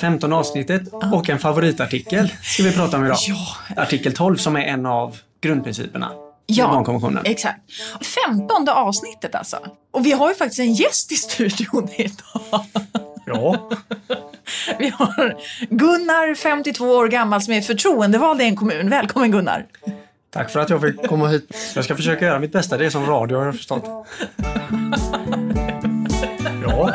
15 avsnittet och en favoritartikel ska vi prata om idag. Ja. Artikel 12 som är en av grundprinciperna Ja, exakt. Femtonde avsnittet alltså. Och vi har ju faktiskt en gäst i studion idag. Ja. Vi har Gunnar, 52 år gammal, som är förtroendevald i en kommun. Välkommen Gunnar! Tack för att jag fick komma hit. Jag ska försöka göra mitt bästa. Det är som radio har jag förstått. Ja.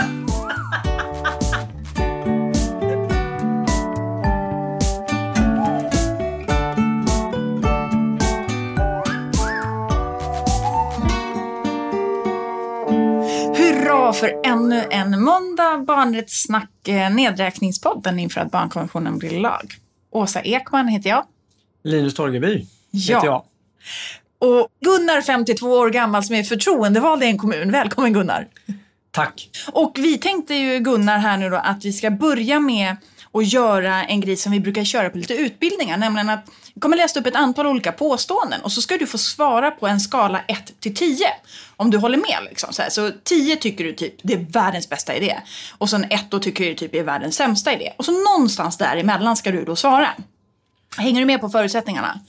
För ännu en måndag! Barnrättssnack, eh, nedräkningspodden inför att barnkonventionen blir lag. Åsa Ekman heter jag. Linus Torgeby Ja. heter jag. Och Gunnar, 52 år gammal, som är förtroendevald i en kommun. Välkommen Gunnar! Tack. Och vi tänkte ju Gunnar här nu då att vi ska börja med att göra en grej som vi brukar köra på lite utbildningar. Nämligen att vi kommer läsa upp ett antal olika påståenden och så ska du få svara på en skala 1 till 10. Om du håller med liksom. Så, här. så 10 tycker du typ det är världens bästa idé. Och sen 1 då tycker du typ är världens sämsta idé. Och så någonstans däremellan ska du då svara. Hänger du med på förutsättningarna?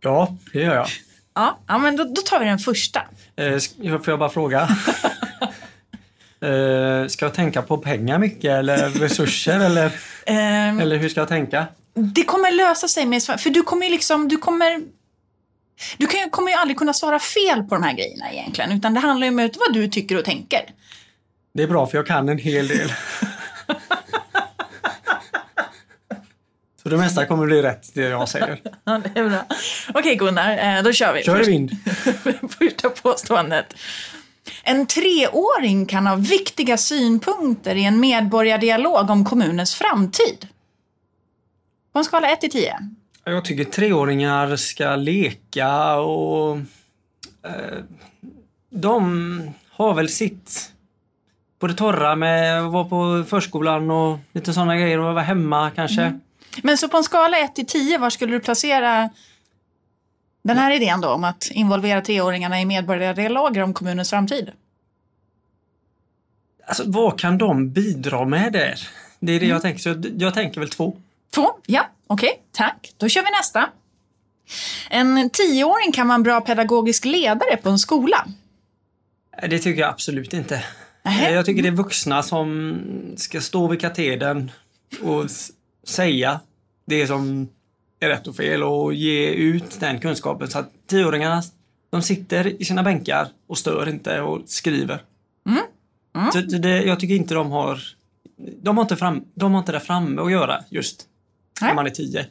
Ja, det gör jag. Ja, ja men då, då tar vi den första. Eh, får jag bara fråga? Eh, ska jag tänka på pengar mycket eller resurser eller, Ehm, eller hur ska jag tänka? Det kommer lösa sig med för du kommer liksom, du kommer du kan, kommer ju aldrig kunna svara fel på de här grejerna egentligen, utan det handlar ju om vad du tycker och tänker. Det är bra för jag kan en hel del. Så det mesta kommer bli rätt det jag säger. Ja, det är bra. Okej Gunnar, eh, då kör vi. Kör i vind. Första påståendet. En treåring kan ha viktiga synpunkter i en medborgardialog om kommunens framtid. På en skala 1 till 10. Jag tycker treåringar ska leka och eh, de har väl sitt på det torra med att vara på förskolan och lite sådana grejer och vara hemma kanske. Men så på en skala 1 till 10, var skulle du placera den här idén då om att involvera treåringarna i medborgardialoger om kommunens framtid? Alltså vad kan de bidra med där? Det är det jag tänker. Så jag tänker väl två. Två? Ja, okej, tack. Då kör vi nästa. En tioåring kan vara en bra pedagogisk ledare på en skola. Det tycker jag absolut inte. Nähä. Jag tycker det är vuxna som ska stå vid katedern och säga det som är rätt och fel och ge ut den kunskapen så att tioåringarna de sitter i sina bänkar och stör inte och skriver. Mm. Så det, jag tycker inte de har de har inte, fram, de har inte det framme att göra just när man är tio.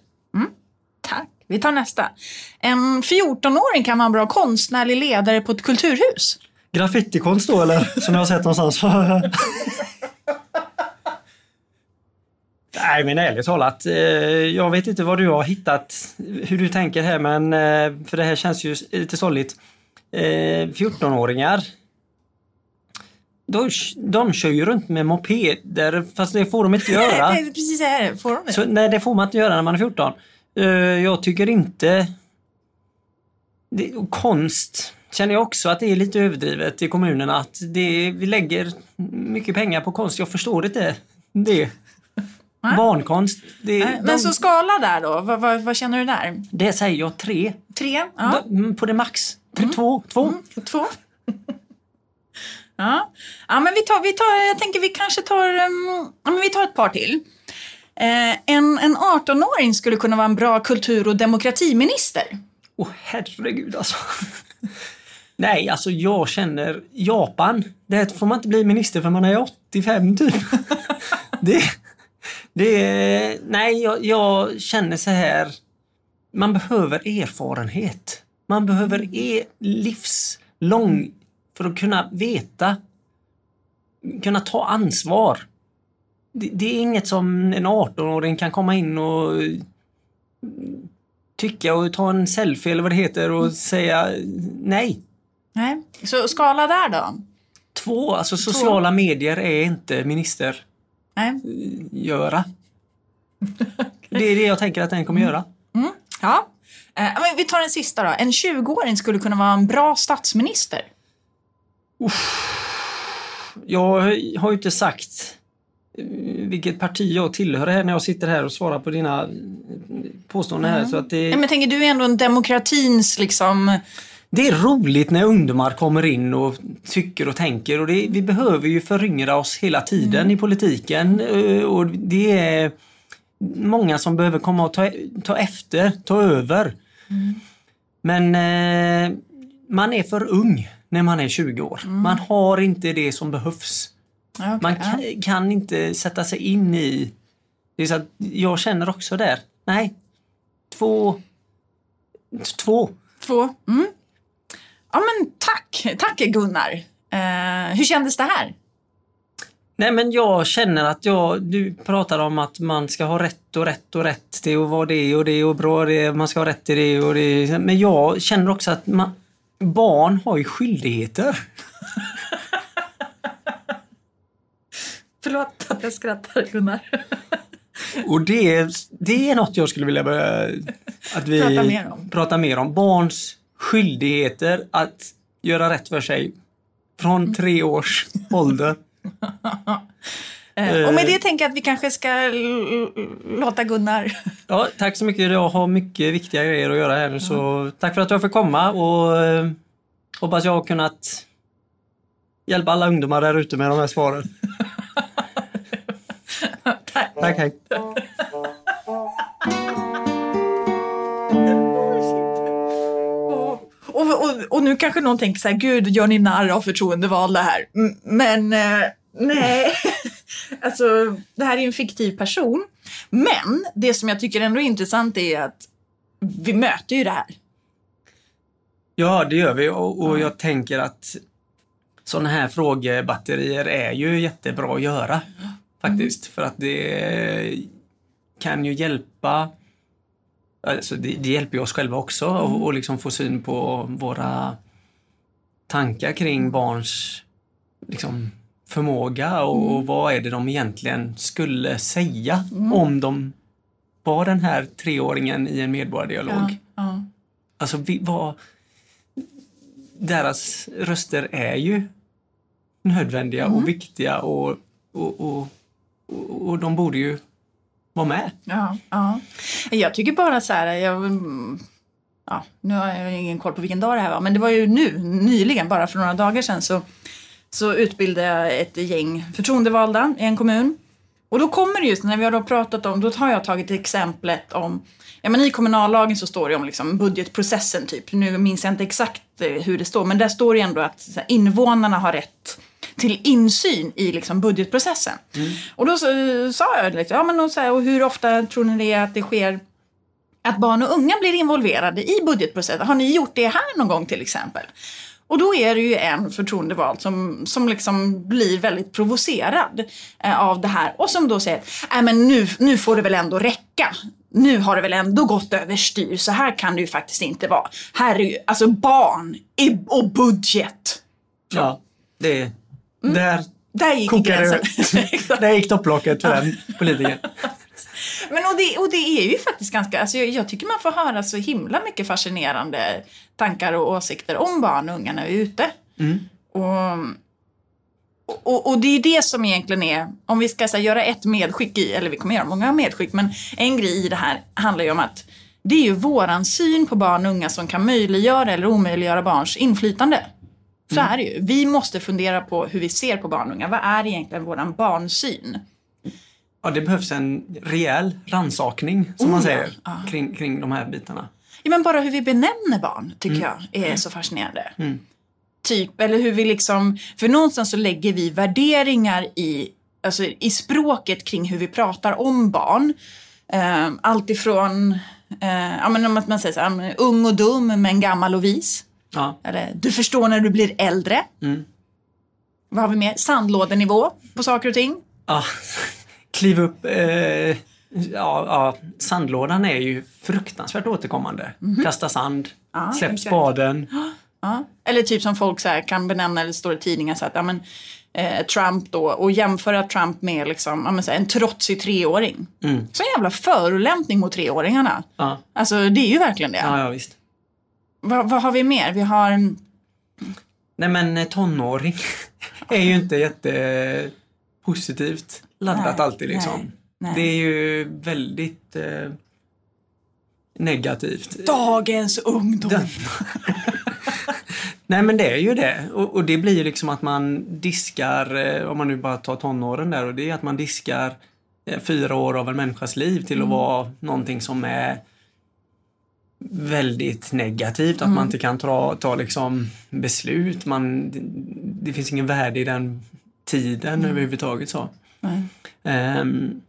Tack. Vi tar nästa. En 14-åring kan vara en bra konstnärlig ledare på ett kulturhus. Graffitikonst då eller? Som jag har sett någonstans. Nej men ärligt talat, eh, jag vet inte vad du har hittat, hur du tänker här men eh, för det här känns ju lite stolligt. Eh, 14-åringar, de, de kör ju runt med mopeder fast det får de inte göra. Nej, precis här. Får de det? Så, nej, det får man inte göra när man är 14. Eh, jag tycker inte... Det, konst känner jag också att det är lite överdrivet i kommunerna. Att det, vi lägger mycket pengar på konst. Jag förstår inte det. Nej. Barnkonst, det, Nej, de, Men så skala där då. Vad, vad, vad känner du där? det säger jag tre. Tre? Ja. Mm, På det max. Tre, Två. två. Två ja. ja, men vi tar, vi tar, jag tänker vi kanske tar, um, ja, men vi tar ett par till. Eh, en, en 18-åring skulle kunna vara en bra kultur och demokratiminister. Åh herregud alltså. Nej, alltså jag känner Japan. Det får man inte bli minister för man är 85 typ. det, det, nej, jag, jag känner så här. Man behöver erfarenhet. Man behöver e livslång för att kunna veta. Kunna ta ansvar. Det, det är inget som en 18-åring kan komma in och tycka och ta en selfie eller vad det heter och säga nej. Nej. Så skala där då? Två, alltså sociala medier är inte minister Nej. göra. Det är det jag tänker att den kommer göra. Mm. Ja. Eh, vi tar den sista då. En 20-åring skulle kunna vara en bra statsminister. Jag har ju inte sagt vilket parti jag tillhör här när jag sitter här och svarar på dina eh, påståenden här. Så att det, Ja, men tänker du är ändå en demokratins liksom... det är roligt när ungdomar kommer in och tycker och tänker och det, vi behöver ju föryngra oss hela tiden i politiken eh, och det är många som behöver komma och ta, ta efter, ta över. Men eh, man är för ung när man är 20 år. Man har inte det som behövs. Okej, Man kan, kan inte sätta sig in i... Det är så jag känner också där. Nej. Två... Två. Två. Mm. Ja men tack, tack Gunnar. Eh, hur kändes det här? Nej men jag känner att jag... Du pratar om att man ska ha rätt och rätt och rätt till att vara det och det och bra det. Man ska ha rätt till det och det. Men jag känner också att man, barn har ju skyldigheter. Förlåt att jag skrattar Gunnar. Och det, det är något jag skulle vilja börja att vi Prata mer om. pratar mer om. Barns skyldigheter att göra rätt för sig från Mm. tre års ålder. Eh, och med det tänker jag att vi kanske ska låta Gunnar... Ja, tack så mycket. Jag har mycket viktiga grejer att göra här nu så tack för att jag fick komma och eh, hoppas jag har kunnat hjälpa alla ungdomar där ute med de här svaren. Tack. Tack, hej. Och, och, och, och nu kanske någon tänker så här, gud, gör ni narr av förtroendevalda här? M- Men eh, nej, alltså det här är en fiktiv person. Men det som jag tycker ändå är intressant är att vi möter ju det här. Ja, det gör vi och, och jag tänker att sådana här frågebatterier är ju jättebra att göra faktiskt. För att det kan ju hjälpa Alltså det, det hjälper ju oss själva också och, och liksom få syn på våra tankar kring barns liksom, förmåga och, och vad är det de egentligen skulle säga om de var den här treåringen i en medborgardialog. ja. Alltså vi, vad... Deras röster är ju nödvändiga och viktiga och, och, och, och, och de borde ju vara med. Ja, ja. Jag tycker bara så här, jag, mm, ja, nu har jag ingen koll på vilken dag det här var, men det var ju nu, nyligen, bara för några dagar sedan, så, så utbildade jag ett gäng förtroendevalda i en kommun. Och då kommer det just, när vi har då pratat om, då har jag tagit exemplet om, ja men i kommunallagen så står det om liksom budgetprocessen typ, nu minns jag inte exakt eh, hur det står, men där står det ändå att invånarna har rätt till insyn i liksom budgetprocessen. Och då så, sa jag liksom, ja men och, så här, och hur ofta tror ni det är att det sker att barn och unga blir involverade i budgetprocessen? Har ni gjort det här någon gång till exempel? Och då är det ju en förtroendevald som, som liksom blir väldigt provocerad eh, av det här och som då säger men nu, nu får det väl ändå räcka. Nu har det väl ändå gått överstyr, så här kan det ju faktiskt inte vara. Här är ju, alltså barn i, och budget. Ja, det... Där Där gick kokade gränsen. det. Där gick topplocket för den politikern. Men och det, och det är ju faktiskt ganska, alltså jag, jag tycker man får höra så himla mycket fascinerande tankar och åsikter om barn och unga när vi är ute. Och, och, och det är det som egentligen är, om vi ska här, göra ett medskick i, eller vi kommer göra många medskick, men en grej i det här handlar ju om att det är ju våran syn på barn och unga som kan möjliggöra eller omöjliggöra barns inflytande. Så är det ju. Vi måste fundera på hur vi ser på barn och unga. Vad är egentligen våran barnsyn? Ja, det behövs en rejäl rannsakning, som man Oh, ja. säger, kring, kring de här bitarna. Ja, men bara hur vi benämner barn tycker jag är så fascinerande. Typ, eller hur vi liksom, för någonstans så lägger vi värderingar i, alltså, i språket kring hur vi pratar om barn. Uh, allt ifrån, ja men om att man säger så här, ung och dum men gammal och vis. Ja, Eller du förstår när du blir äldre. Vad har vi mer? Sandlådenivå på saker och ting. ja. Kliv upp. Eh, ja, ja, sandlådan är ju fruktansvärt återkommande. Kasta sand, Ja, släpp spaden. Ja. Eller typ som folk så kan benämna, eller står i tidningar så att, ja men eh, Trump då, och jämföra Trump med liksom, ja, men så här, en trotsig treåring. Så en jävla förolämpning mot treåringarna. Ja, Alltså det är ju verkligen det. ja, ja visst. Vad, vad har vi mer? Vi har, Nej men eh, tonåring är ju inte jättepositivt laddat Nej, alltid liksom. nej. Det är ju väldigt eh, negativt. Dagens ungdom. Den- Nej men det är ju det. Och, och det blir ju liksom att man diskar, eh, om man nu bara tar tonåren där, och det är att man diskar eh, fyra år av en människas liv till att vara någonting som är väldigt negativt. Att man inte kan ta, ta liksom beslut. Man, det, det finns ingen värde i den tiden överhuvudtaget. så. Ehm,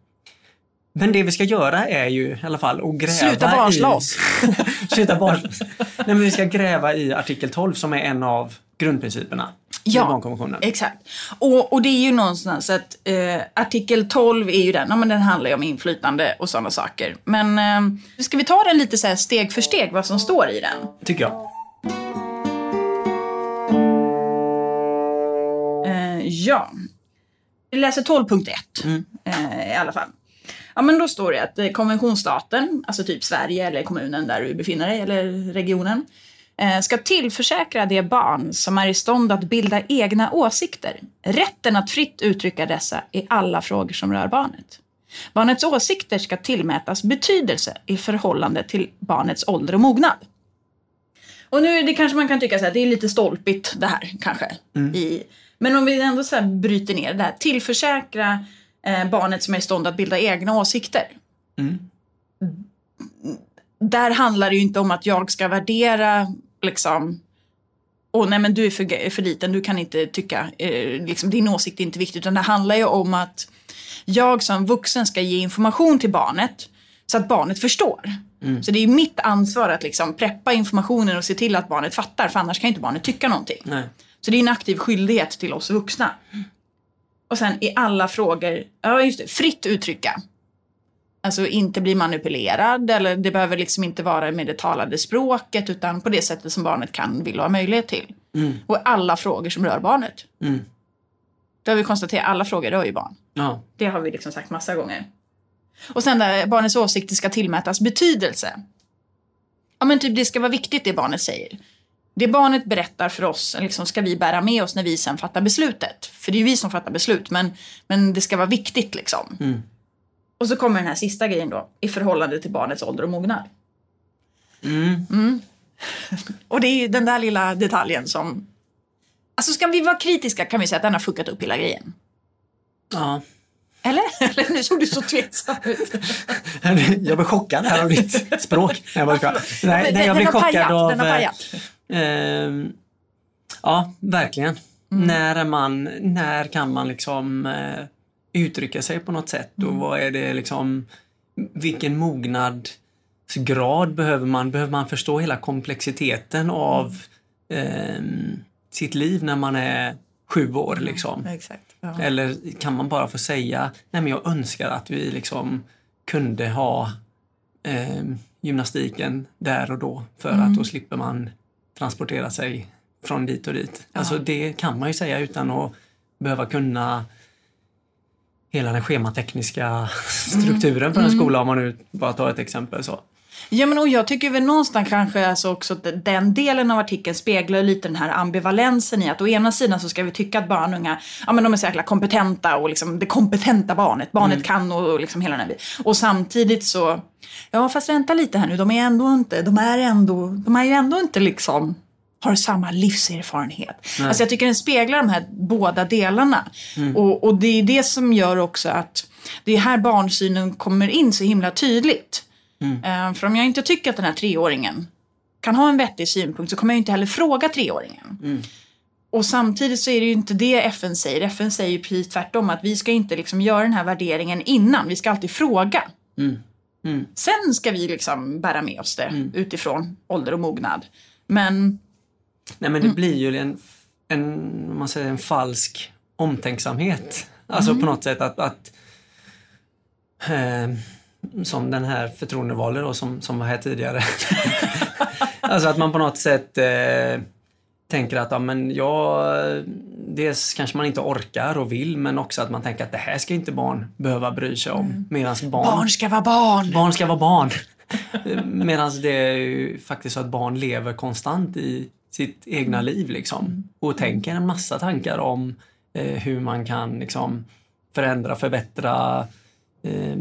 men det vi ska göra är ju i alla fall att gräva Sluta i... barnslåss. Sluta barnslåss. Nej, men vi ska gräva i artikel 12 som är en av grundprinciperna Ja. i barnkonventionen. Exakt. Och, och det är ju någonstans att eh, artikel 12 är ju den, ja, men den handlar ju om inflytande och sådana saker. Men eh, ska vi ta den lite så steg för steg, vad som står i den? Tycker jag. Eh, ja. Vi läser 12.1 eh, i alla fall. Ja, men då står det att eh, konventionsstaten, alltså typ Sverige eller kommunen där du befinner dig, eller regionen, eh, ska tillförsäkra det barn som är i stånd att bilda egna åsikter rätten att fritt uttrycka dessa i alla frågor som rör barnet. Barnets åsikter ska tillmätas betydelse i förhållande till barnets ålder och mognad. Och nu det kanske man kan tycka så här, det är lite stolpigt det här kanske. I, men om vi ändå så här bryter ner det här, tillförsäkra eh, barnet som är i stånd att bilda egna åsikter. Mm. Där handlar det ju inte om att jag ska värdera liksom Åh nej men du är för, för liten, du kan inte tycka, eh, liksom, din åsikt är inte viktig. Utan det handlar ju om att jag som vuxen ska ge information till barnet så att barnet förstår. Så det är mitt ansvar att liksom preppa informationen och se till att barnet fattar, för annars kan inte barnet tycka någonting. Nej. Så det är en aktiv skyldighet till oss vuxna. Och sen i alla frågor, ja just det, fritt uttrycka. Alltså inte bli manipulerad eller det behöver liksom inte vara med det talade språket utan på det sättet som barnet kan, vill och har möjlighet till. Mm. Och alla frågor som rör barnet. Mm. Det har vi konstaterat, alla frågor rör ju barn. Ja. Det har vi liksom sagt massa gånger. Och sen där barnets åsikter ska tillmätas betydelse. Ja men typ det ska vara viktigt det barnet säger. Det barnet berättar för oss liksom ska vi bära med oss när vi sen fattar beslutet. För det är ju vi som fattar beslut men, men det ska vara viktigt liksom. Mm. Och så kommer den här sista grejen då i förhållande till barnets ålder och mognad. Mm. Och det är den där lilla detaljen som... Alltså ska vi vara kritiska kan vi säga att den har fuckat upp hela grejen. ja. Eller? Eller nu såg du så tveksam ut. Jag blev chockad här av ditt språk. Nej, jag bara nej, nej, jag blev chockad pajat, av... Den har eh, pajat. Ehm, ja, verkligen. Mm. När, är man, när kan man liksom eh, uttrycka sig på något sätt och Mm. vad är det liksom, vilken mognadsgrad behöver man? Behöver man förstå hela komplexiteten av ehm, sitt liv när man är sju år liksom? Exakt. Ja. Eller kan man bara få säga, nej men jag önskar att vi liksom kunde ha eh, gymnastiken där och då för att då slipper man transportera sig från dit och dit. Alltså det kan man ju säga utan att behöva kunna hela den schematekniska strukturen för en skola om man nu bara tar ett exempel så. Ja, men och jag tycker väl någonstans kanske alltså också att den delen av artikeln speglar lite den här ambivalensen i att å ena sidan så ska vi tycka att barn och unga, ja men de är så jäkla kompetenta och liksom det kompetenta barnet, barnet kan och liksom hela den här. Och samtidigt så, ja fast vänta lite här nu, de är ändå inte, de är ändå, de är ju ändå inte liksom har samma livserfarenhet. Alltså jag tycker den speglar de här båda delarna. Och, och det är det som gör också att det är här barnsynen kommer in så himla tydligt. Eh, För om jag inte tycker att den här treåringen kan ha en vettig synpunkt så kommer jag inte heller fråga treåringen. Och samtidigt så är det ju inte det FN säger. FN säger ju precis tvärtom att vi ska inte liksom göra den här värderingen innan. Vi ska alltid fråga. Mm. Sen ska vi liksom bära med oss det utifrån ålder och mognad. Men Nej men det blir ju en, en, man säger en falsk omtänksamhet. Alltså på något sätt att, att eh, som den här förtroendevalde då som, som var här tidigare. alltså att man på något sätt eh, tänker att ja, men jag, dels kanske man inte orkar och vill men också att man tänker att det här ska inte barn behöva bry sig om. Medan barn, barn ska vara barn. barn ska vara barn. Medan det är ju faktiskt så att barn lever konstant i sitt egna liv liksom. Och tänker en massa tankar om eh, hur man kan liksom förändra, förbättra eh,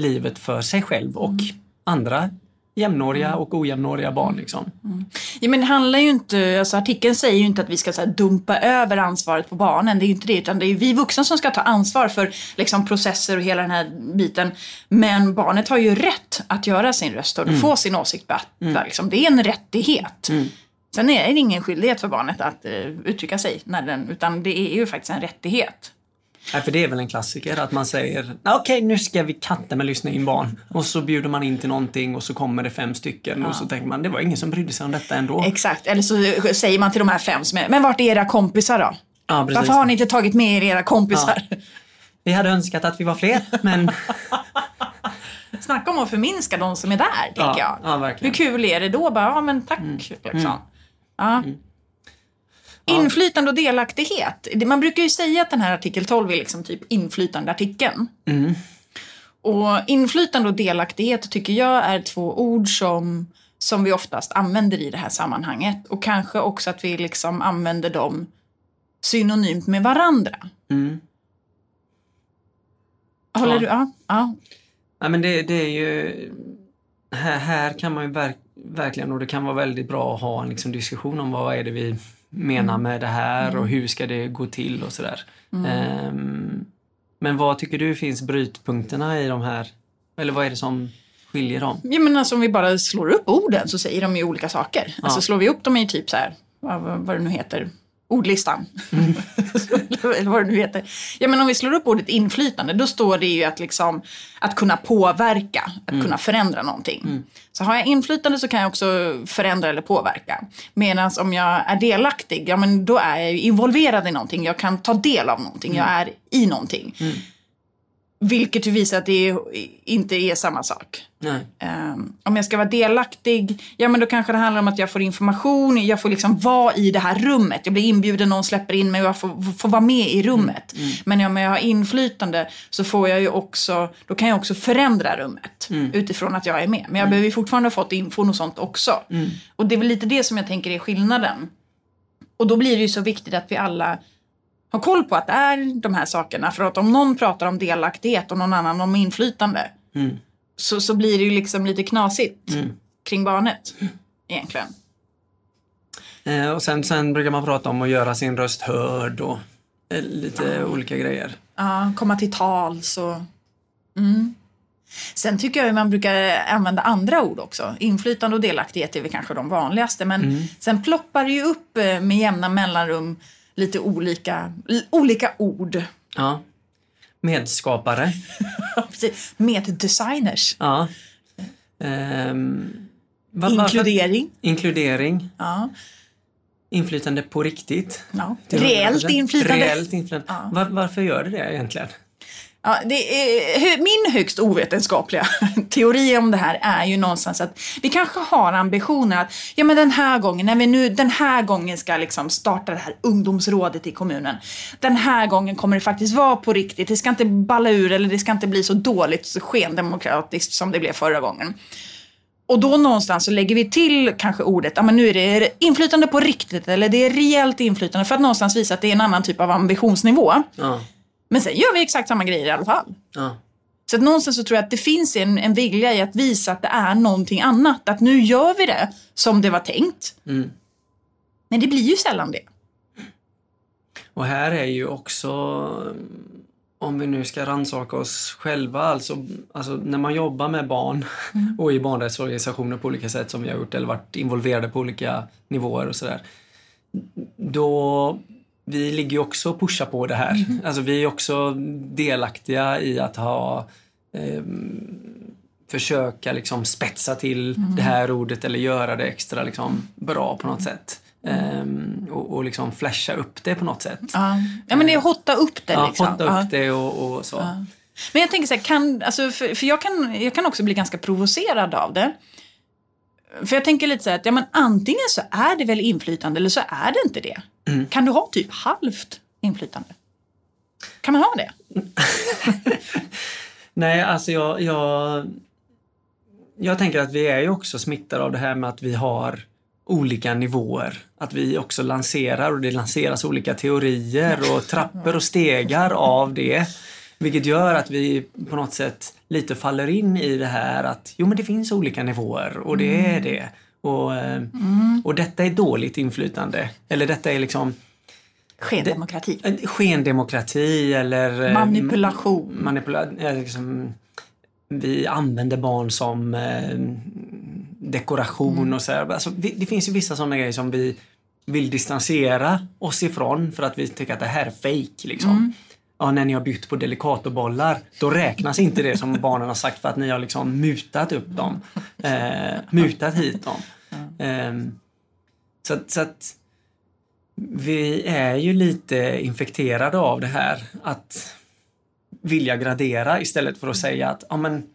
livet för sig själv och andra jämnåriga och ojämnåriga barn. Liksom. Ja, men det handlar ju inte, alltså artikeln säger ju inte att vi ska så här, dumpa över ansvaret på barnen. Det är ju inte det, utan det är vi vuxna som ska ta ansvar för liksom, processer och hela den här biten. Men barnet har ju rätt att göra sin röst och få sin åsikt beaktad. Liksom. Det är en rättighet. Sen är det ingen skyldighet för barnet att uh, uttrycka sig, när den, utan det är ju faktiskt en rättighet. Nej, för det är väl en klassiker att man säger okej nu ska vi katta med lyssna in barn. Och så bjuder man in till någonting och så kommer det fem stycken och så tänker man det var ingen som brydde sig om detta ändå. Exakt, eller så säger man till de här fem som är, men vart är era kompisar då? Ja, precis. Varför har ni inte tagit med er era kompisar? Vi hade önskat att vi var fler men Snacka om att förminska de som är där, tänker Ja, jag. ja. Hur kul är det då? Bara, ja men tack. Liksom. Ja. Inflytande och delaktighet. Man brukar ju säga att den här artikel 12 är liksom typ inflytandeartikeln. Och inflytande och delaktighet tycker jag är två ord som, som vi oftast använder i det här sammanhanget. Och kanske också att vi liksom använder dem synonymt med varandra. Mm. Håller Ja. du? Ja. ja. Nej, men det, det är ju... Här, här kan man ju verk, verkligen, och det kan vara väldigt bra att ha en liksom, diskussion om vad är det vi menar med det här och hur ska det gå till och sådär. Ehm, men vad tycker du finns brytpunkterna i de här? Eller vad är det som skiljer dem? Ja men alltså om vi bara slår upp orden så säger de ju olika saker. Alltså slår vi upp dem i typ så här, vad, vad vad det nu heter, ordlistan. Eller vad det nu heter. Ja men om vi slår upp ordet inflytande då står det ju att liksom att kunna påverka, att kunna förändra någonting. Så har jag inflytande så kan jag också förändra eller påverka. Medan om jag är delaktig, ja men då är jag involverad i någonting. Jag kan ta del av någonting, jag är i någonting. Vilket ju visar att det inte är samma sak. Um, om jag ska vara delaktig, ja men då kanske det handlar om att jag får information, jag får liksom vara i det här rummet. Jag blir inbjuden, någon släpper in mig och jag får, får vara med i rummet. Men om jag har inflytande så får jag ju också, då kan jag också förändra rummet utifrån att jag är med. Men jag behöver ju fortfarande ha fått infon och sånt också. Och det är väl lite det som jag tänker är skillnaden. Och då blir det ju så viktigt att vi alla har koll på att det är de här sakerna. För att om någon pratar om delaktighet och någon annan om inflytande så, så blir det ju liksom lite knasigt kring barnet egentligen. Eh, och sen, sen brukar man prata om att göra sin röst hörd och eh, lite olika grejer. Ja, komma till tals och... Mm. Sen tycker jag att man brukar använda andra ord också. Inflytande och delaktighet är väl kanske de vanligaste. Men sen ploppar det ju upp eh, med jämna mellanrum lite olika, olika ord. Ja. Medskapare. Precis. Med designers. Ja. Ehm, va- varför- Inkludering. Inkludering. Ja. Inflytande på riktigt. Ja. Reellt 100%. inflytande. Reellt inflytande. Ja. Var, varför gör det det egentligen? Ja, det är, min högst ovetenskapliga teori om det här är ju någonstans att vi kanske har ambitioner att ja men den här gången, när vi nu den här gången ska liksom starta det här ungdomsrådet i kommunen. Den här gången kommer det faktiskt vara på riktigt. Det ska inte balla ur eller det ska inte bli så dåligt så skendemokratiskt som det blev förra gången. Och då någonstans så lägger vi till kanske ordet, ja men nu är det inflytande på riktigt eller det är rejält inflytande för att någonstans visa att det är en annan typ av ambitionsnivå. Ja. Men sen gör vi exakt samma grejer i alla fall. Ja. Så att någonstans så tror jag att det finns en, en vilja i att visa att det är någonting annat. Att nu gör vi det som det var tänkt. Mm. Men det blir ju sällan det. Och här är ju också, om vi nu ska rannsaka oss själva, alltså, alltså när man jobbar med barn och i barnrättsorganisationer på olika sätt som vi har gjort eller varit involverade på olika nivåer och sådär. Då, vi ligger ju också och pushar på det här. Alltså vi är också delaktiga i att ha ehm, försöka liksom spetsa till det här ordet eller göra det extra liksom bra på något sätt. Ehm, och, och liksom flasha upp det på något sätt. Ja, ja men det är hotta upp det Ja, liksom. hotta Ja. upp det och, och så. Men jag tänker så här, kan, alltså, för, för jag, kan, jag kan också bli ganska provocerad av det. För jag tänker lite så här att ja, men antingen så är det väl inflytande eller så är det inte det. Mm. Kan du ha typ halvt inflytande? Kan man ha det? Nej, alltså jag, jag... Jag tänker att vi är ju också smittade av det här med att vi har olika nivåer. Att vi också lanserar och det lanseras olika teorier och trappor och stegar av det. Vilket gör att vi på något sätt lite faller in i det här att jo men det finns olika nivåer och det är det. Och, eh, och detta är dåligt inflytande. Eller detta är liksom Skendemokrati. en skendemokrati eller eh, Manipulation. manipula eh, liksom, vi använder barn som eh, dekoration och så här. Alltså, vi, det finns ju vissa sådana grejer som vi vill distansera oss ifrån för att vi tycker att det här är fake liksom. Ja, när ni har bytt på Delicatobollar, då räknas inte det som barnen har sagt för att ni har liksom mutat upp dem. Eh, mutat hit dem. Ehm, så, så att vi är ju lite infekterade av det här att vilja gradera istället för att säga att ja, men,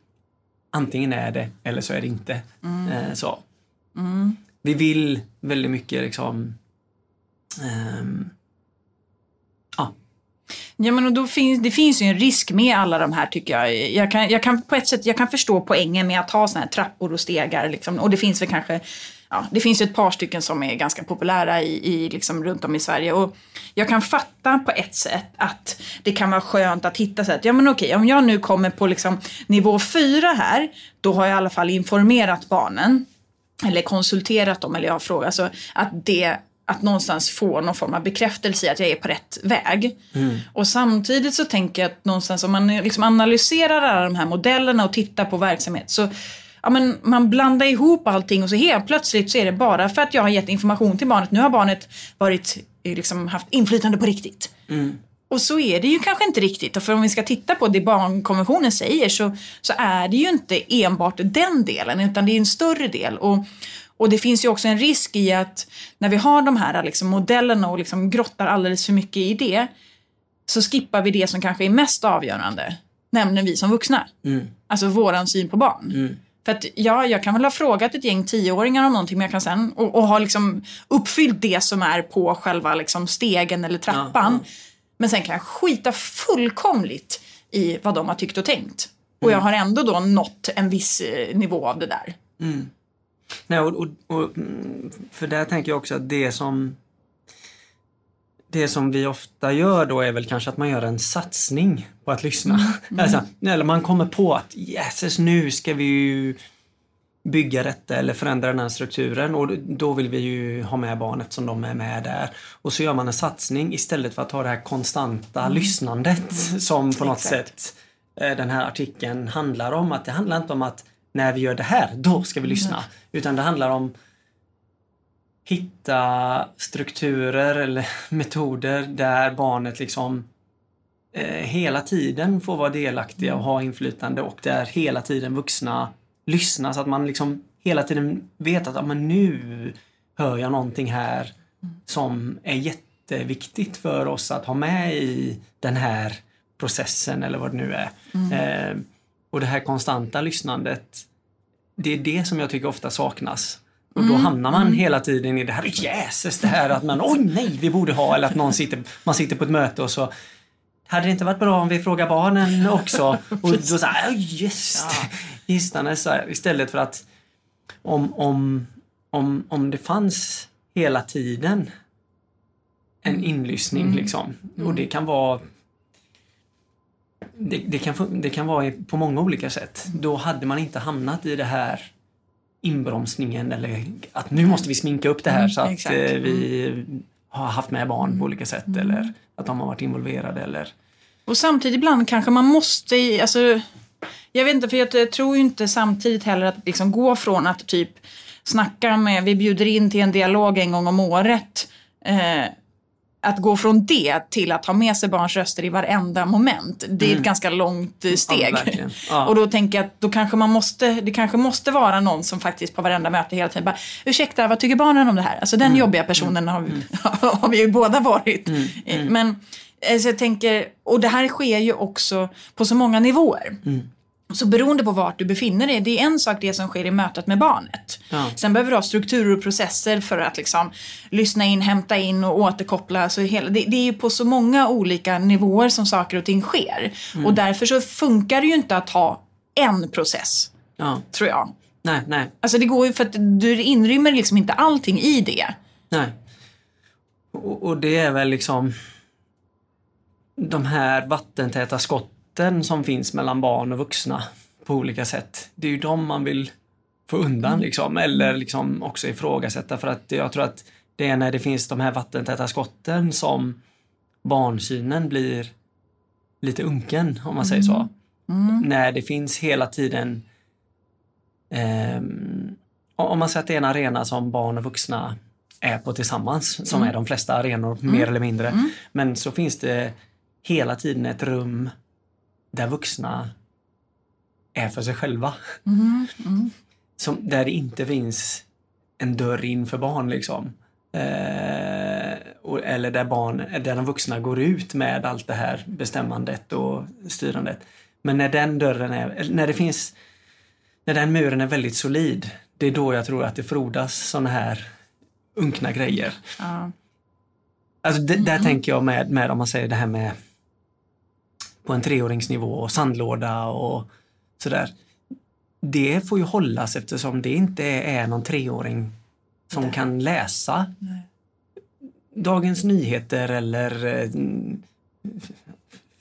antingen är det eller så är det inte. Eh, så. Vi vill väldigt mycket liksom ja, Ja, men och då finns, det finns ju en risk med alla de här tycker jag. Jag kan, jag kan på ett sätt jag kan förstå poängen med att ha såna här trappor och stegar. Liksom. Och det finns väl kanske, ja, det finns ju ett par stycken som är ganska populära i, i, liksom, runt om i Sverige. Och jag kan fatta på ett sätt att det kan vara skönt att hitta så att, ja men okej, om jag nu kommer på liksom, nivå fyra här, då har jag i alla fall informerat barnen eller konsulterat dem eller jag har frågat. Alltså att det att någonstans få någon form av bekräftelse i att jag är på rätt väg. Och samtidigt så tänker jag att någonstans om man liksom analyserar alla de här modellerna och tittar på verksamhet så ja, men man blandar ihop allting och så helt plötsligt så är det bara för att jag har gett information till barnet. Nu har barnet varit, eh, liksom, haft inflytande på riktigt. Och så är det ju kanske inte riktigt. För om vi ska titta på det barnkonventionen säger så, så är det ju inte enbart den delen utan det är en större del. Och, och det finns ju också en risk i att när vi har de här liksom, modellerna och liksom grottar alldeles för mycket i det så skippar vi det som kanske är mest avgörande. Nämligen vi som vuxna. Alltså våran syn på barn. För att ja, jag kan väl ha frågat ett gäng tioåringar om någonting men jag kan sen, och, och ha liksom uppfyllt det som är på själva liksom stegen eller trappan. Men sen kan jag skita fullkomligt i vad de har tyckt och tänkt. Och jag har ändå då nått en viss eh, nivå av det där. Nej, och, och, och, mm, för där tänker jag också att det som det som vi ofta gör då är väl kanske att man gör en satsning på att lyssna. Alltså, eller man kommer på att yes, nu ska vi ju bygga detta eller förändra den här strukturen och då vill vi ju ha med barnet som de är med där. Och så gör man en satsning istället för att ha det här konstanta lyssnandet som på något Exakt. sätt eh, den här artikeln handlar om. Att det handlar inte om att när vi gör det här, då ska vi lyssna. Utan det handlar om hitta strukturer eller metoder där barnet liksom eh, hela tiden får vara delaktiga och ha inflytande och där hela tiden vuxna lyssnar. Så att man liksom hela tiden vet att ja, men nu hör jag någonting här som är jätteviktigt för oss att ha med i den här processen eller vad det nu är. Eh, och det här konstanta lyssnandet, det är det som jag tycker ofta saknas. Och då hamnar man hela tiden i det här jäses, det här att man oj nej, vi borde ha, eller att någon sitter, man sitter på ett möte och så hade det inte varit bra om vi frågar barnen också? Och då så här, "Ja, just det. Gisslandes så här, istället för att om, om, om, om det fanns hela tiden en inlyssning liksom. Och det kan vara det, det, kan, det kan vara på många olika sätt. Då hade man inte hamnat i det här inbromsningen eller att nu måste vi sminka upp det här så att eh, vi har haft med barn på olika sätt eller att de har varit involverade eller Och samtidigt ibland kanske man måste, alltså, jag vet inte för jag tror ju inte samtidigt heller att liksom gå från att typ snacka med, vi bjuder in till en dialog en gång om året. Eh, att gå från det till att ha med sig barns röster i varenda moment. Det är ett ganska långt eh, steg. Mm. Ja. Ja. Och då tänker jag att då kanske man måste, det kanske måste vara någon som faktiskt på varenda möte hela tiden bara Ursäkta, vad tycker barnen om det här? Alltså den Mm. jobbiga personen har, vi, har vi ju båda varit. Eh, Men eh, så jag tänker, och det här sker ju också på så många nivåer. Mm. Så beroende på vart du befinner dig, det är en sak det som sker i mötet med barnet. Ja. Sen behöver du ha strukturer och processer för att liksom lyssna in, hämta in och återkoppla. Så hela, det, det är ju på så många olika nivåer som saker och ting sker. Mm. Och därför så funkar det ju inte att ha en process, ja, tror jag. nej, nej, Alltså det går ju för att du inrymmer liksom inte allting i det. nej. Och, och det är väl liksom de här vattentäta skott vatten som finns mellan barn och vuxna på olika sätt. Det är ju de man vill få undan liksom, eller liksom också ifrågasätta för att jag tror att det är när det finns de här vattentäta skotten som barnsynen blir lite unken, om man säger så. När det finns hela tiden ehm, om man säger att det är en arena som barn och vuxna är på tillsammans, som är de flesta arenor mer eller mindre. Men så finns det hela tiden ett rum där vuxna är för sig själva. Som, där det inte finns en dörr in för barn liksom. Eh, och, eller där, barn, där de vuxna går ut med allt det här bestämmandet och styrandet. Men när den dörren är, när det finns, när den muren är väldigt solid, det är då jag tror att det frodas såna här unkna grejer. Ja. Alltså det, där tänker jag med, med, om man säger det här med på en treåringsnivå och sandlåda och sådär. Det får ju hållas eftersom det inte är någon treåring som Nej. kan läsa Nej. Dagens Nyheter eller eh,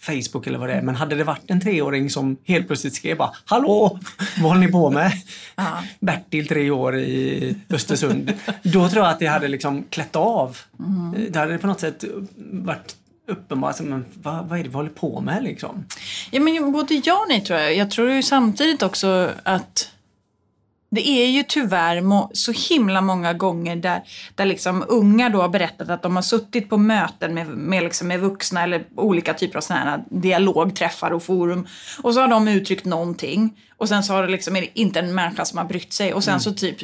Facebook eller vad det är. Men hade det varit en treåring som helt plötsligt skrev bara Hallå! Vad håller ni på med? Ja. Bertil, tre år i Östersund. Då tror jag att det hade liksom klätt av. Mm. Det hade på något sätt varit uppenbart. alltså, Men vad, vad är det vi håller på med liksom? Ja, men både ja och nej tror jag. Jag tror ju samtidigt också att det är ju tyvärr så himla många gånger där, där liksom unga då har berättat att de har suttit på möten med, med, liksom med vuxna eller olika typer av sådana här dialogträffar och forum. Och så har de uttryckt någonting och sen så har det liksom är det inte en människa som har brytt sig och sen så typ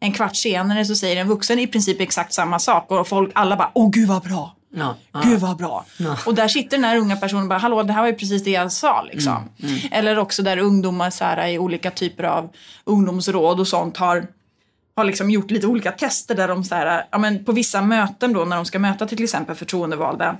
en kvart senare så säger en vuxen i princip exakt samma sak och folk alla bara åh gud vad bra. Ja. Gud vad bra. Ja. Och där sitter den här unga personen och bara, hallå det här var ju precis det jag sa liksom. Mm, Eller också där ungdomar så här, i olika typer av ungdomsråd och sånt har, har liksom gjort lite olika tester där de så här, ja, men på vissa möten då när de ska möta till exempel förtroendevalda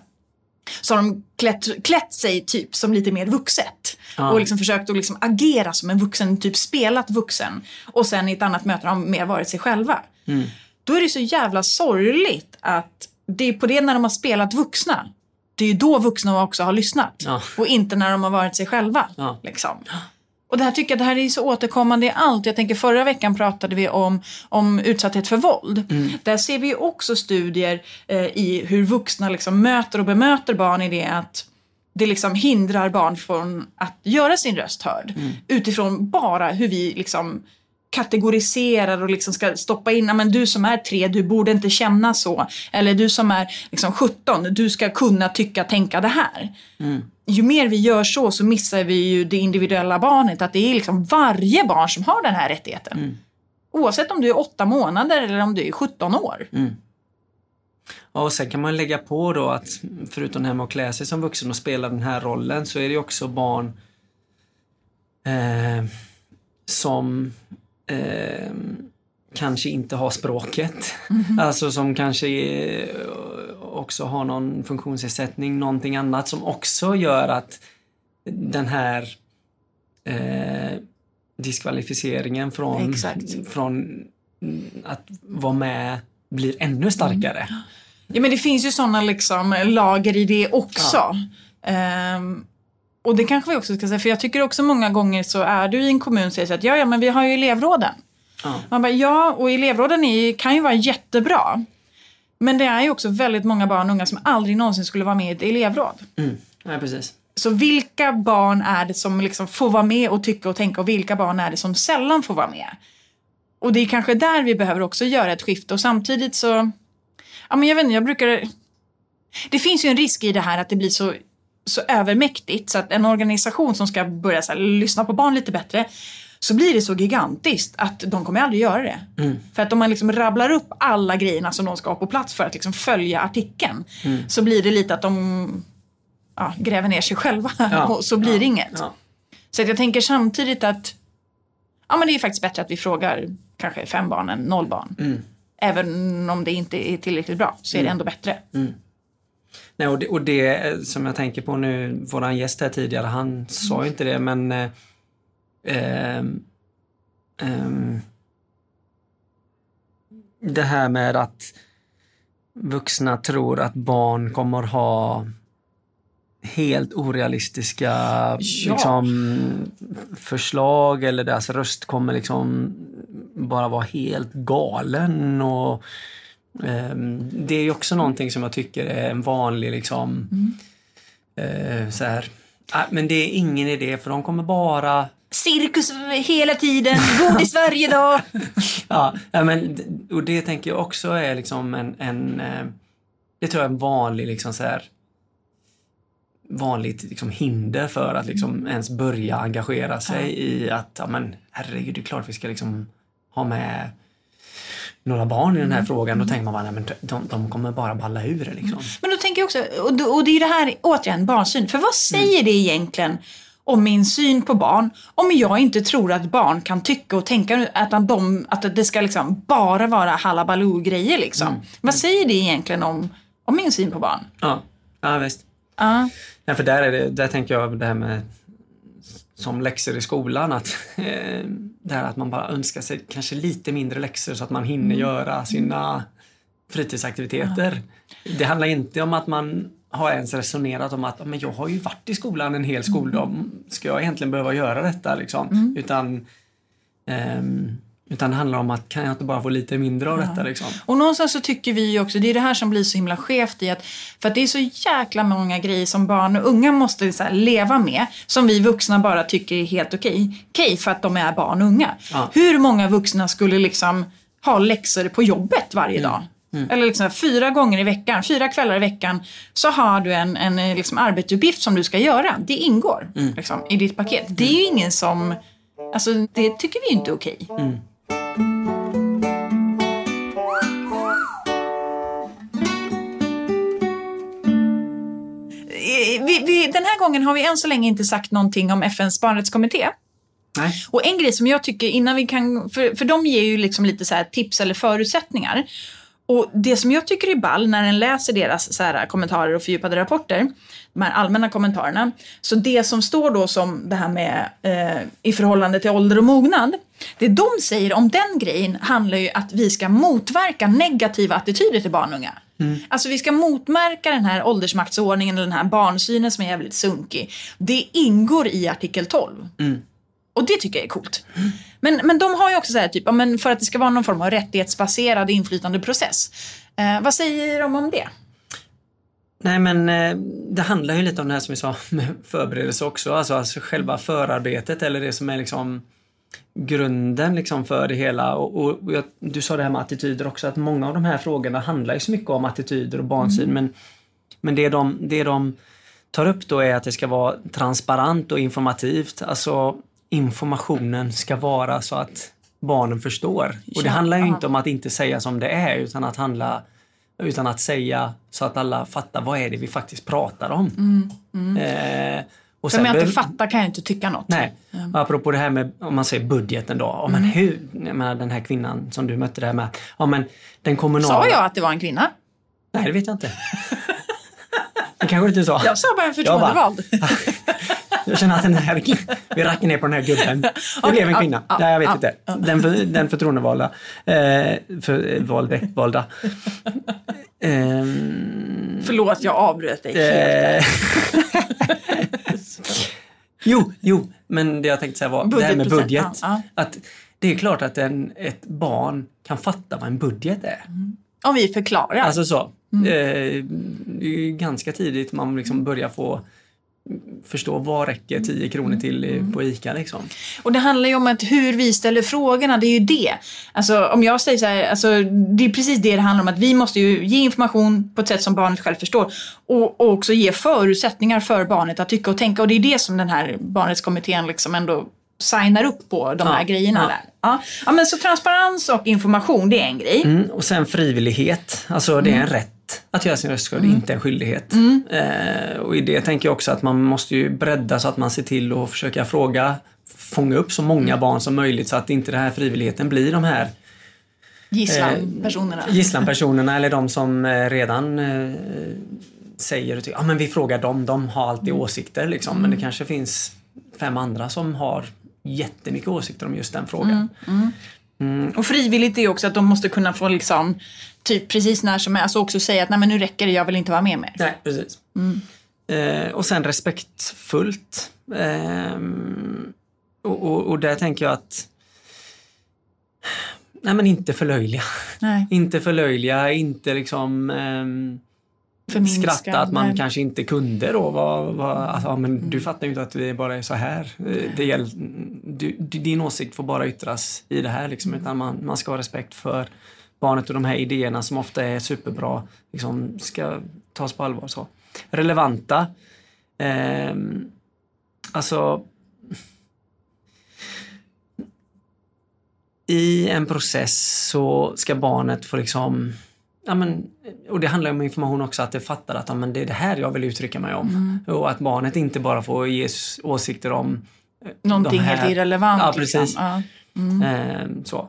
så har de klätt, klätt sig typ som lite mer vuxet. Ja. Och liksom försökt att liksom agera som en vuxen, typ spelat vuxen. Och sen i ett annat möte har de mer varit sig själva. Mm. Då är det så jävla sorgligt att det är på det när de har spelat vuxna. Det är ju då vuxna också har lyssnat. Ja. Och inte när de har varit sig själva. Ja. Liksom. Och det här tycker jag det här är så återkommande i allt. Jag tänker förra veckan pratade vi om, om utsatthet för våld. Mm. Där ser vi också studier eh, i hur vuxna liksom möter och bemöter barn i det att det liksom hindrar barn från att göra sin röst hörd. Mm. Utifrån bara hur vi liksom kategoriserar och liksom ska stoppa in, "Ja, men du som är tre, du borde inte känna så. Eller du som är liksom 17, du ska kunna tycka, tänka det här. Ju mer vi gör så, så missar vi ju det individuella barnet. Att det är liksom varje barn som har den här rättigheten. Oavsett om du är åtta månader eller om du är 17 år. Ja, och sen kan man lägga på då att förutom det här med att klä sig som vuxen och spela den här rollen så är det också barn eh, som eh, kanske inte har språket. Alltså som kanske är, också har någon funktionsnedsättning, någonting annat som också gör att den här eh, diskvalificeringen från, Exakt. från att vara med blir ännu starkare. Ja men det finns ju sådana liksom lager i det också. Ehm, och det kanske vi också ska säga, för jag tycker också många gånger så är du i en kommun och säger så att ja, ja men vi har ju elevråden. Ja. Man bara ja, och elevråden är, kan ju vara jättebra. Men det är ju också väldigt många barn och unga som aldrig någonsin skulle vara med i ett elevråd. Mm. Ja, precis. Så vilka barn är det som liksom får vara med och tycka och tänka och vilka barn är det som sällan får vara med? Och det är kanske där vi behöver också göra ett skifte och samtidigt så, ja men jag vet inte, jag brukar, det finns ju en risk i det här att det blir så, så övermäktigt så att en organisation som ska börja så här, lyssna på barn lite bättre så blir det så gigantiskt att de kommer aldrig göra det. För att om man liksom rabblar upp alla grejerna som de ska ha på plats för att liksom följa artikeln så blir det lite att de ja, gräver ner sig själva Ja. och så blir det inget. Ja. Så att jag tänker samtidigt att ja, men det är faktiskt bättre att vi frågar kanske fem barn än noll barn. Mm. Även om det inte är tillräckligt bra så är det ändå bättre. Nej, och, det, och det eh, som jag tänker på nu, våran gäst här tidigare, han sa ju inte det men eh, ehm, ehm, det här med att vuxna tror att barn kommer ha helt orealistiska Ja. liksom, förslag eller deras röst kommer liksom bara vara helt galen. Och, det är ju också någonting som jag tycker är en vanlig liksom, eh, så här, "Ah, men det är ingen idé för de kommer bara Cirkus hela tiden, godis varje dag. Ja, ja, men, och det tänker jag också är liksom en, en eh, det tror jag är en vanlig liksom så här vanligt liksom hinder för att liksom ens börja engagera sig i att, ja men herregud, det är klart vi ska liksom ha med några barn i den här frågan. Då tänker man bara, nej men de, de kommer bara balla ur liksom. Men då tänker jag också, och, och det är ju det här, återigen, barnsyn. För vad säger det egentligen om min syn på barn om jag inte tror att barn kan tycka och tänka att, de, att det ska liksom bara vara halabaloo-grejer liksom. Vad säger det egentligen om, om min syn på barn? Ja, ja visst. Ja. Ja, för där, är det, där tänker jag det här med som läxor i skolan, att, eh, det här att man bara önskar sig kanske lite mindre läxor så att man hinner göra sina fritidsaktiviteter. Det handlar inte om att man har ens resonerat om att "Ja, men jag har ju varit i skolan en hel skoldag, ska jag egentligen behöva göra detta? Liksom? Utan, ehm, utan det handlar om att kan jag inte bara få lite mindre av detta? Liksom? Och någonstans så tycker vi ju också, det är det här som blir så himla skevt i att, för att det är så jäkla många grejer som barn och unga måste så leva med, som vi vuxna bara tycker är helt okej. Okej för att de är barn och unga. Ja. Hur många vuxna skulle liksom ha läxor på jobbet varje dag? Eller liksom fyra gånger i veckan, fyra kvällar i veckan så har du en, en eh, liksom arbetsuppgift som du ska göra. Det ingår liksom, i ditt paket. Det är ju ingen som, alltså det tycker vi inte är okej. Vi, vi, den här gången har vi än så länge inte sagt någonting om FNs barnrättskommitté. Nej. Och en grej som jag tycker innan vi kan, för, för de ger ju liksom lite så tips eller förutsättningar. Och det som jag tycker är ball när en läser deras så här kommentarer och fördjupade rapporter, de här allmänna kommentarerna, så det som står då som det här med eh, i förhållande till ålder och mognad, det de säger om den grejen handlar ju att vi ska motverka negativa attityder till barn och unga. Alltså vi ska motverka den här åldersmaktsordningen eller den här barnsynen som är jävligt sunkig. Det ingår i artikel 12. Och det tycker jag är coolt. Men, men de har ju också så här, typ, ja, men för att det ska vara någon form av rättighetsbaserad inflytandeprocess. Eh, vad säger de om det? Nej men eh, det handlar ju lite om det här som vi sa med förberedelse också. Alltså, alltså själva förarbetet eller det som är liksom grunden liksom för det hela. Och, och jag, du sa det här med attityder också, att många av de här frågorna handlar ju så mycket om attityder och barnsyn. Men, men det, de, det de tar upp då är att det ska vara transparent och informativt. Alltså informationen ska vara så att barnen förstår. Och det handlar ju inte om att inte säga som det är utan att handla utan att säga så att alla fattar vad är det vi faktiskt pratar om. Eh, och För om jag inte fattar kan jag inte tycka något. Nej. Och apropå det här med om man säger budgeten då. Mm. men hur, jag menar, den här kvinnan som du mötte där med. Ja, men den kommunala... Sa jag att det var en kvinna? Nej, det vet jag inte. det kanske inte sa. Jag sa bara en förtroendevald. Jag känner att den här, vi rackar ner på den här gubben. Det Okej, blev en kvinna. ja, Nej, jag vet ja, inte. Den, för, den förtroendevalda. Eh, för, eh, valde, valda. Ehm, Förlåt, jag avbröt dig helt. Eh, jo, jo, men det jag tänkte säga var det här med budget. ja, Att det är klart att en, ett barn kan fatta vad en budget är. Om vi förklarar. Alltså så. Mm. Eh, ganska tidigt man liksom börjar få förstå vad räcker 10 kronor till Mm. på ICA liksom. Och det handlar ju om att hur vi ställer frågorna, det är ju det. Alltså om jag säger så här, alltså, det är precis det det handlar om. Att vi måste ju ge information på ett sätt som barnet själv förstår. Och, och också ge förutsättningar för barnet att tycka och tänka. Och det är det som den här barnrättskommittén liksom ändå signar upp på, de här Ja, grejerna ja. där. Ja. ja, men så transparens och information, det är en grej. Mm, och sen frivillighet. Alltså det är en rätt att göra sin röst hörd, inte en skyldighet. Eh, och i det tänker jag också att man måste ju bredda så att man ser till att försöka fråga, fånga upp så många barn som möjligt så att inte den här frivilligheten blir de här Gisslan-personerna. gisslanpersonerna eller de som eh, redan eh, säger att men vi frågar dem, de har alltid åsikter liksom. Men det kanske finns fem andra som har jättemycket åsikter om just den frågan. Och frivilligt är också att de måste kunna få liksom, typ precis när som helst, alltså också säga att nej men nu räcker det, jag vill inte vara med mer. Nej, precis. Eh, och sen respektfullt. Eh, och, och, och där tänker jag att Nej men inte förlöjliga. Nej. Inte förlöjliga, inte liksom ehm, Förminska, skratta att man nej. kanske inte kunde då. Vad, vad, alltså, ja, men du fattar ju inte att det bara är så här. Eh, Det gäll, du, din åsikt får bara yttras i det här liksom, utan man, man ska ha respekt för barnet och de här idéerna som ofta är superbra, liksom, ska tas på allvar. Så. Relevanta. Ehm, alltså i en process så ska barnet få liksom Ja, men, och det handlar om information också, att det fattar att ja, men det är det här jag vill uttrycka mig om. Mm. Och att barnet inte bara får ge åsikter om eh, Någonting här- helt irrelevant. Ja, precis. Liksom. Ja. Mm. Eh, så.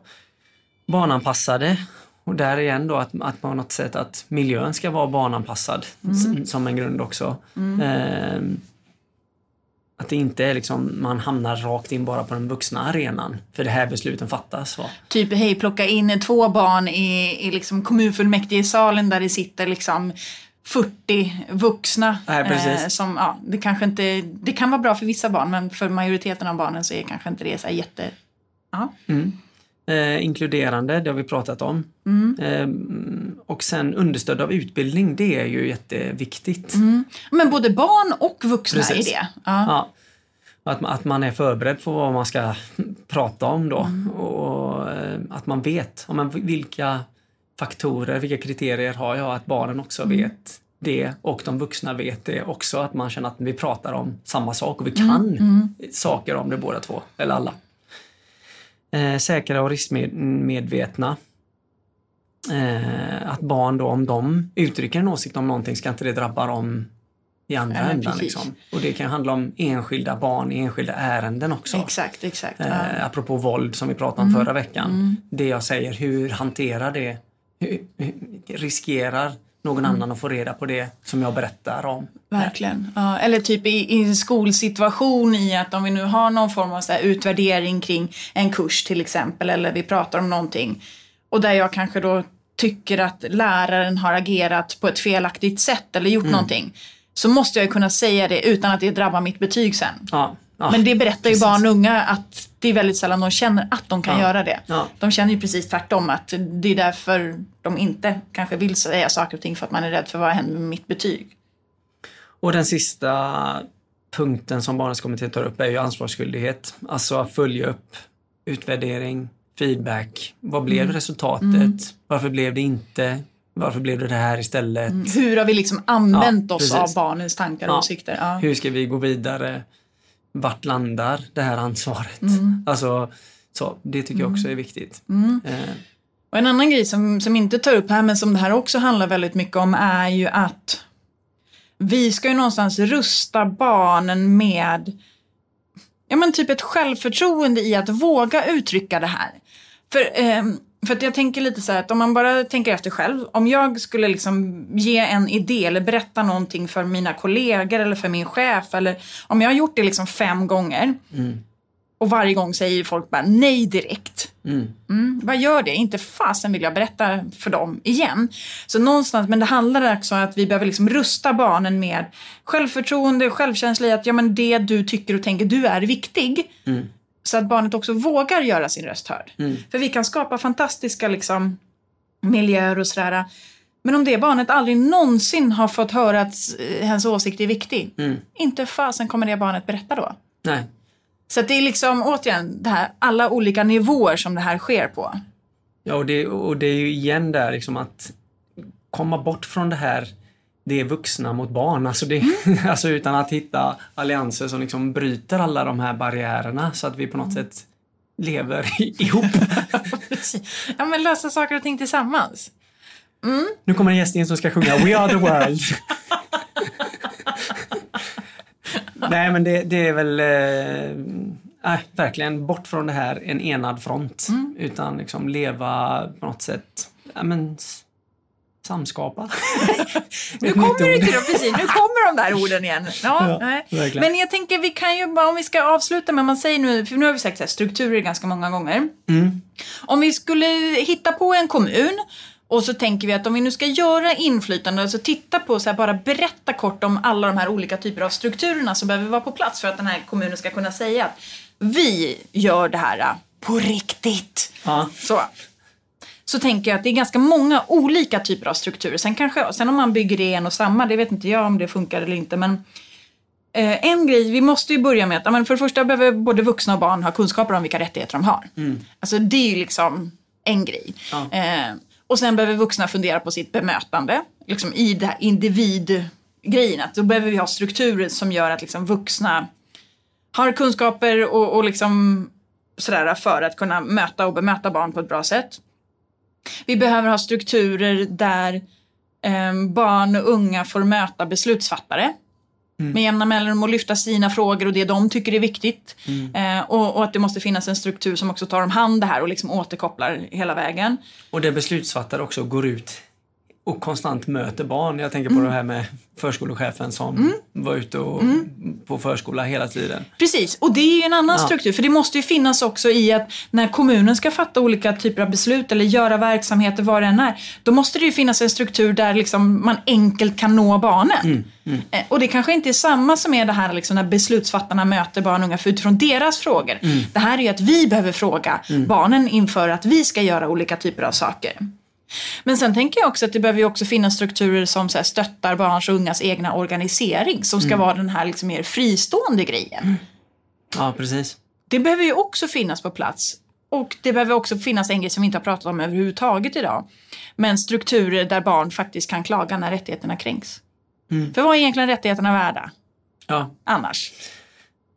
Barnanpassade. Och där igen då att, att på något sätt att miljön ska vara barnanpassad Mm. som en grund också. Eh, att det inte är liksom man hamnar rakt in bara på den vuxna arenan. För det här besluten fattas. Va? Typ, hej, plocka in två barn i, i liksom kommunfullmäktigesalen där det sitter liksom 40 vuxna. Nej, precis. som, ja, det, kanske inte, det kan vara bra för vissa barn men för majoriteten av barnen så är kanske inte det så jätte... Ja. Mm. Eh, inkluderande, det har vi pratat om. Mm. Eh, och sen understöd av utbildning, det är ju jätteviktigt. Mm. Men både barn och vuxna Precis. i det. Ja. Ja. Att, man- att man är förberedd på vad man ska prata om då. Mm. Och eh, att man vet ja, men vilka faktorer, vilka kriterier har jag? Att barnen också Mm. vet det och de vuxna vet det också. Att man känner att vi pratar om samma sak och vi Mm. kan saker om det båda två, eller alla. Eh, säkra och riskmedvetna. Eh, att barn då, om de uttrycker en åsikt om någonting, ska inte det drabba dem i andra Ja, precis. Liksom. Och det kan handla om enskilda barn i enskilda ärenden också. Exakt, exakt. Ja. Eh, apropå våld som vi pratade om förra veckan. Det jag säger, hur hanterar det? Hur, hur, riskerar någon annan att få reda på det som jag berättar om? Verkligen. Ja, eller typ i, i en skolsituation i att om vi nu har någon form av så utvärdering kring en kurs till exempel eller vi pratar om någonting och där jag kanske då tycker att läraren har agerat på ett felaktigt sätt eller gjort någonting så måste jag kunna säga det utan att det drabbar mitt betyg sen. Ja, ja. Men det berättar ju precis. barn och unga att det är väldigt sällan de känner att de kan Ja. göra det. Ja. De känner ju precis tvärtom att det är därför de inte kanske vill säga saker och ting för att man är rädd för vad händer med mitt betyg. Och den sista punkten som Barnens kommitté tar upp är ju ansvarsskyldighet. Alltså att följa upp utvärdering, feedback. Vad blev Mm. resultatet? Varför blev det inte? Varför blev det det här istället? Hur har vi liksom använt Ja, oss precis. av barnens tankar och Ja. åsikter? Ja. Hur ska vi gå vidare? Vart landar det här ansvaret? Mm. Alltså, så, det tycker jag också är viktigt. Eh, Och en annan grej som, som inte tar upp här men som det här också handlar väldigt mycket om är ju att vi ska ju någonstans rusta barnen med ja men typ ett självförtroende i att våga uttrycka det här. För, ehm, för att jag tänker lite så här att om man bara tänker efter själv. Om jag skulle liksom ge en idé eller berätta någonting för mina kollegor eller för min chef eller om jag har gjort det liksom fem gånger och varje gång säger folk bara nej direkt. mm, Mm, vad gör det? Inte fasen vill jag berätta för dem igen. Så någonstans, men det handlar också om att vi behöver liksom rusta barnen med självförtroende, självkänsla i att ja, men det du tycker och tänker, du är viktig. Mm. Så att barnet också vågar göra sin röst hörd. Mm. För vi kan skapa fantastiska liksom, miljöer och sådär. Men om det barnet aldrig någonsin har fått höra att eh, hennes åsikt är viktig, mm. inte fasen kommer det barnet berätta då. Nej. Så att det är liksom återigen det här, alla olika nivåer som det här sker på. Ja, och det, och det är ju igen där liksom att komma bort från det här det är vuxna mot barn. Alltså, det, alltså utan att hitta allianser som liksom bryter alla de här barriärerna så att vi på något sätt lever ihop. Ja, men lösa saker och ting tillsammans. Nu kommer en gäst in som ska sjunga We are the world. Nej men det, det är väl nej, verkligen bort från det här en enad front. Utan liksom leva på något sätt, ja, men, samskapa. Nu kommer till precis, nu kommer de där orden igen. Ja, Ja. Men jag tänker vi kan ju bara, om vi ska avsluta med, man säger nu, för nu har vi sagt här, strukturer ganska många gånger. Mm. Om vi skulle hitta på en kommun Och så tänker vi att om vi nu ska göra inflytande, alltså titta på, så här, bara berätta kort om alla de här olika typer av strukturerna som behöver vara på plats för att den här kommunen ska kunna säga att vi gör det här på riktigt. Ja. Så. Så tänker jag att det är ganska många olika typer av strukturer. Sen, kanske, sen om man bygger det en och samma, det vet inte jag om det funkar eller inte. Men eh, en grej, vi måste ju börja med att men för det första behöver både vuxna och barn ha kunskaper om vilka rättigheter de har. Alltså det är ju liksom en grej. Ja. Eh, och sen behöver vuxna fundera på sitt bemötande. Liksom i det här individgrejen. Att då behöver vi ha strukturer som gör att liksom vuxna har kunskaper och, och liksom sådär för att kunna möta och bemöta barn på ett bra sätt. Vi behöver ha strukturer där eh, barn och unga får möta beslutsfattare med jämna mellanrum och lyfta sina frågor och det de tycker är viktigt. Eh, och, och att det måste finnas en struktur som också tar om hand det här och liksom återkopplar hela vägen. Och där beslutsfattare också går ut och konstant möter barn. Jag tänker på det här med förskolechefen som var ute och, på förskola hela tiden. Precis, och det är ju en annan Ja. struktur. För det måste ju finnas också i att när kommunen ska fatta olika typer av beslut eller göra verksamheter vad det än är. Då måste det ju finnas en struktur där liksom man enkelt kan nå barnen. Eh, Och det kanske inte är samma som är det här liksom när beslutsfattarna möter barn och unga utifrån deras frågor. Det här är ju att vi behöver fråga barnen inför att vi ska göra olika typer av saker. Men sen tänker jag också att det behöver ju också finnas strukturer som så här, stöttar barns och ungas egna organisering som ska vara den här liksom mer fristående grejen. Ja, precis. Det behöver ju också finnas på plats. Och det behöver också finnas en grej som vi inte har pratat om överhuvudtaget idag. Men strukturer där barn faktiskt kan klaga när rättigheterna kränks. För vad är egentligen rättigheterna värda Ja. annars?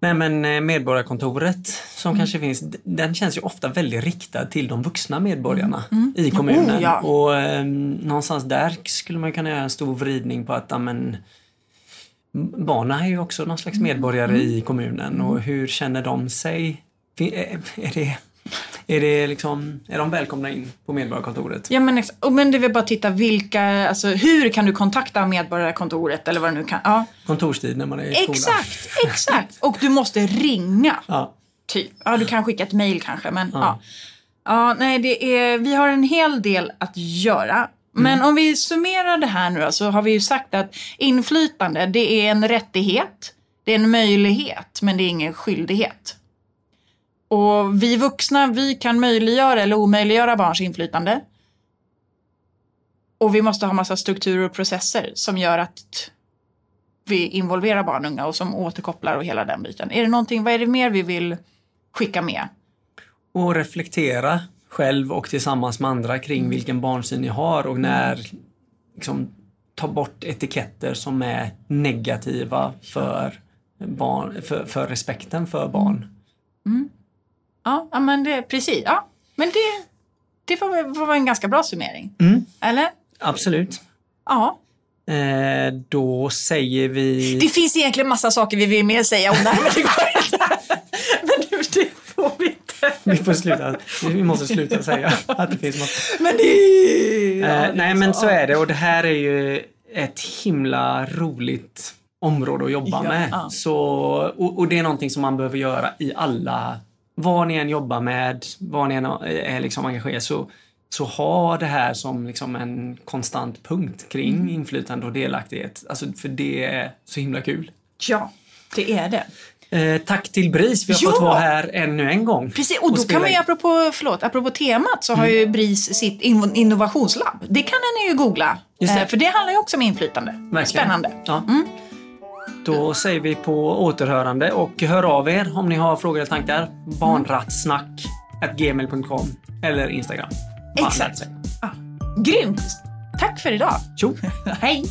Nej men eh, Medborgarkontoret som kanske finns, den känns ju ofta väldigt riktad till de vuxna medborgarna i kommunen. Oh, ja. Och eh, någonstans där skulle man kunna göra en stor vridning på att ja, men, m- barnen är ju också någon slags medborgare i kommunen och hur känner de sig? Är, är, det, är, det liksom, är de välkomna in på Medborgarkontoret? Ja men, ex- men det väl bara titta vilka, alltså hur kan du kontakta medborgarkontoret eller vad det nu kan. Ja, Kontorstid när man är i skolan? exakt, exakt. Och du måste ringa. Ja. Typ. Ja, du kan skicka ett mejl kanske, men ja. ja. nej, det är, vi har en hel del att göra. Men om vi summerar det här nu då, så har vi ju sagt att inflytande, det är en rättighet, det är en möjlighet, men det är ingen skyldighet. Och vi vuxna, vi kan möjliggöra eller omöjliggöra barns inflytande. Och vi måste ha massa strukturer och processer som gör att vi involverar barn och unga och som återkopplar och hela den biten. Är det någonting, vad är det mer vi vill skicka med? Och reflektera själv och tillsammans med andra kring vilken barnsyn ni har och när liksom, ta bort etiketter som är negativa för, barn, för, för respekten för barn. Ja, ja men det, precis. Ja, men det, det får, får vara en ganska bra summering. Mm. Eller? Absolut. Ja. Eh, då säger vi... Det finns egentligen massa saker vi vill mer säga om det här, men det går inte. Men det, det får vi inte. Vi får sluta. Vi måste sluta säga att det finns något. Men det... Eh, nej men så är det och det här är ju ett himla roligt område att jobba Ja, med. ja. Så, och, och det är någonting som man behöver göra i alla, vad ni än jobbar med, vad ni än är liksom engagerade så, så ha det här som liksom en konstant punkt kring Mm. inflytande och delaktighet. Alltså, för det är så himla kul. Ja, det är det. Eh, tack till BRIS, vi har Ja! fått vara här ännu en gång. Precis, och då spela kan man ju, apropå, förlåt, apropå temat, så har ju BRIS sitt in- innovationslabb. Det kan ni ju googla. Eh, För det handlar ju också om inflytande. Verkligen. Spännande. Mm. Då säger vi på återhörande och hör av er om ni har frågor eller tankar. Barnrattsnack gmail.com eller Instagram. Exakt. Ja. Grymt! Tack för idag. Tjo! Hej!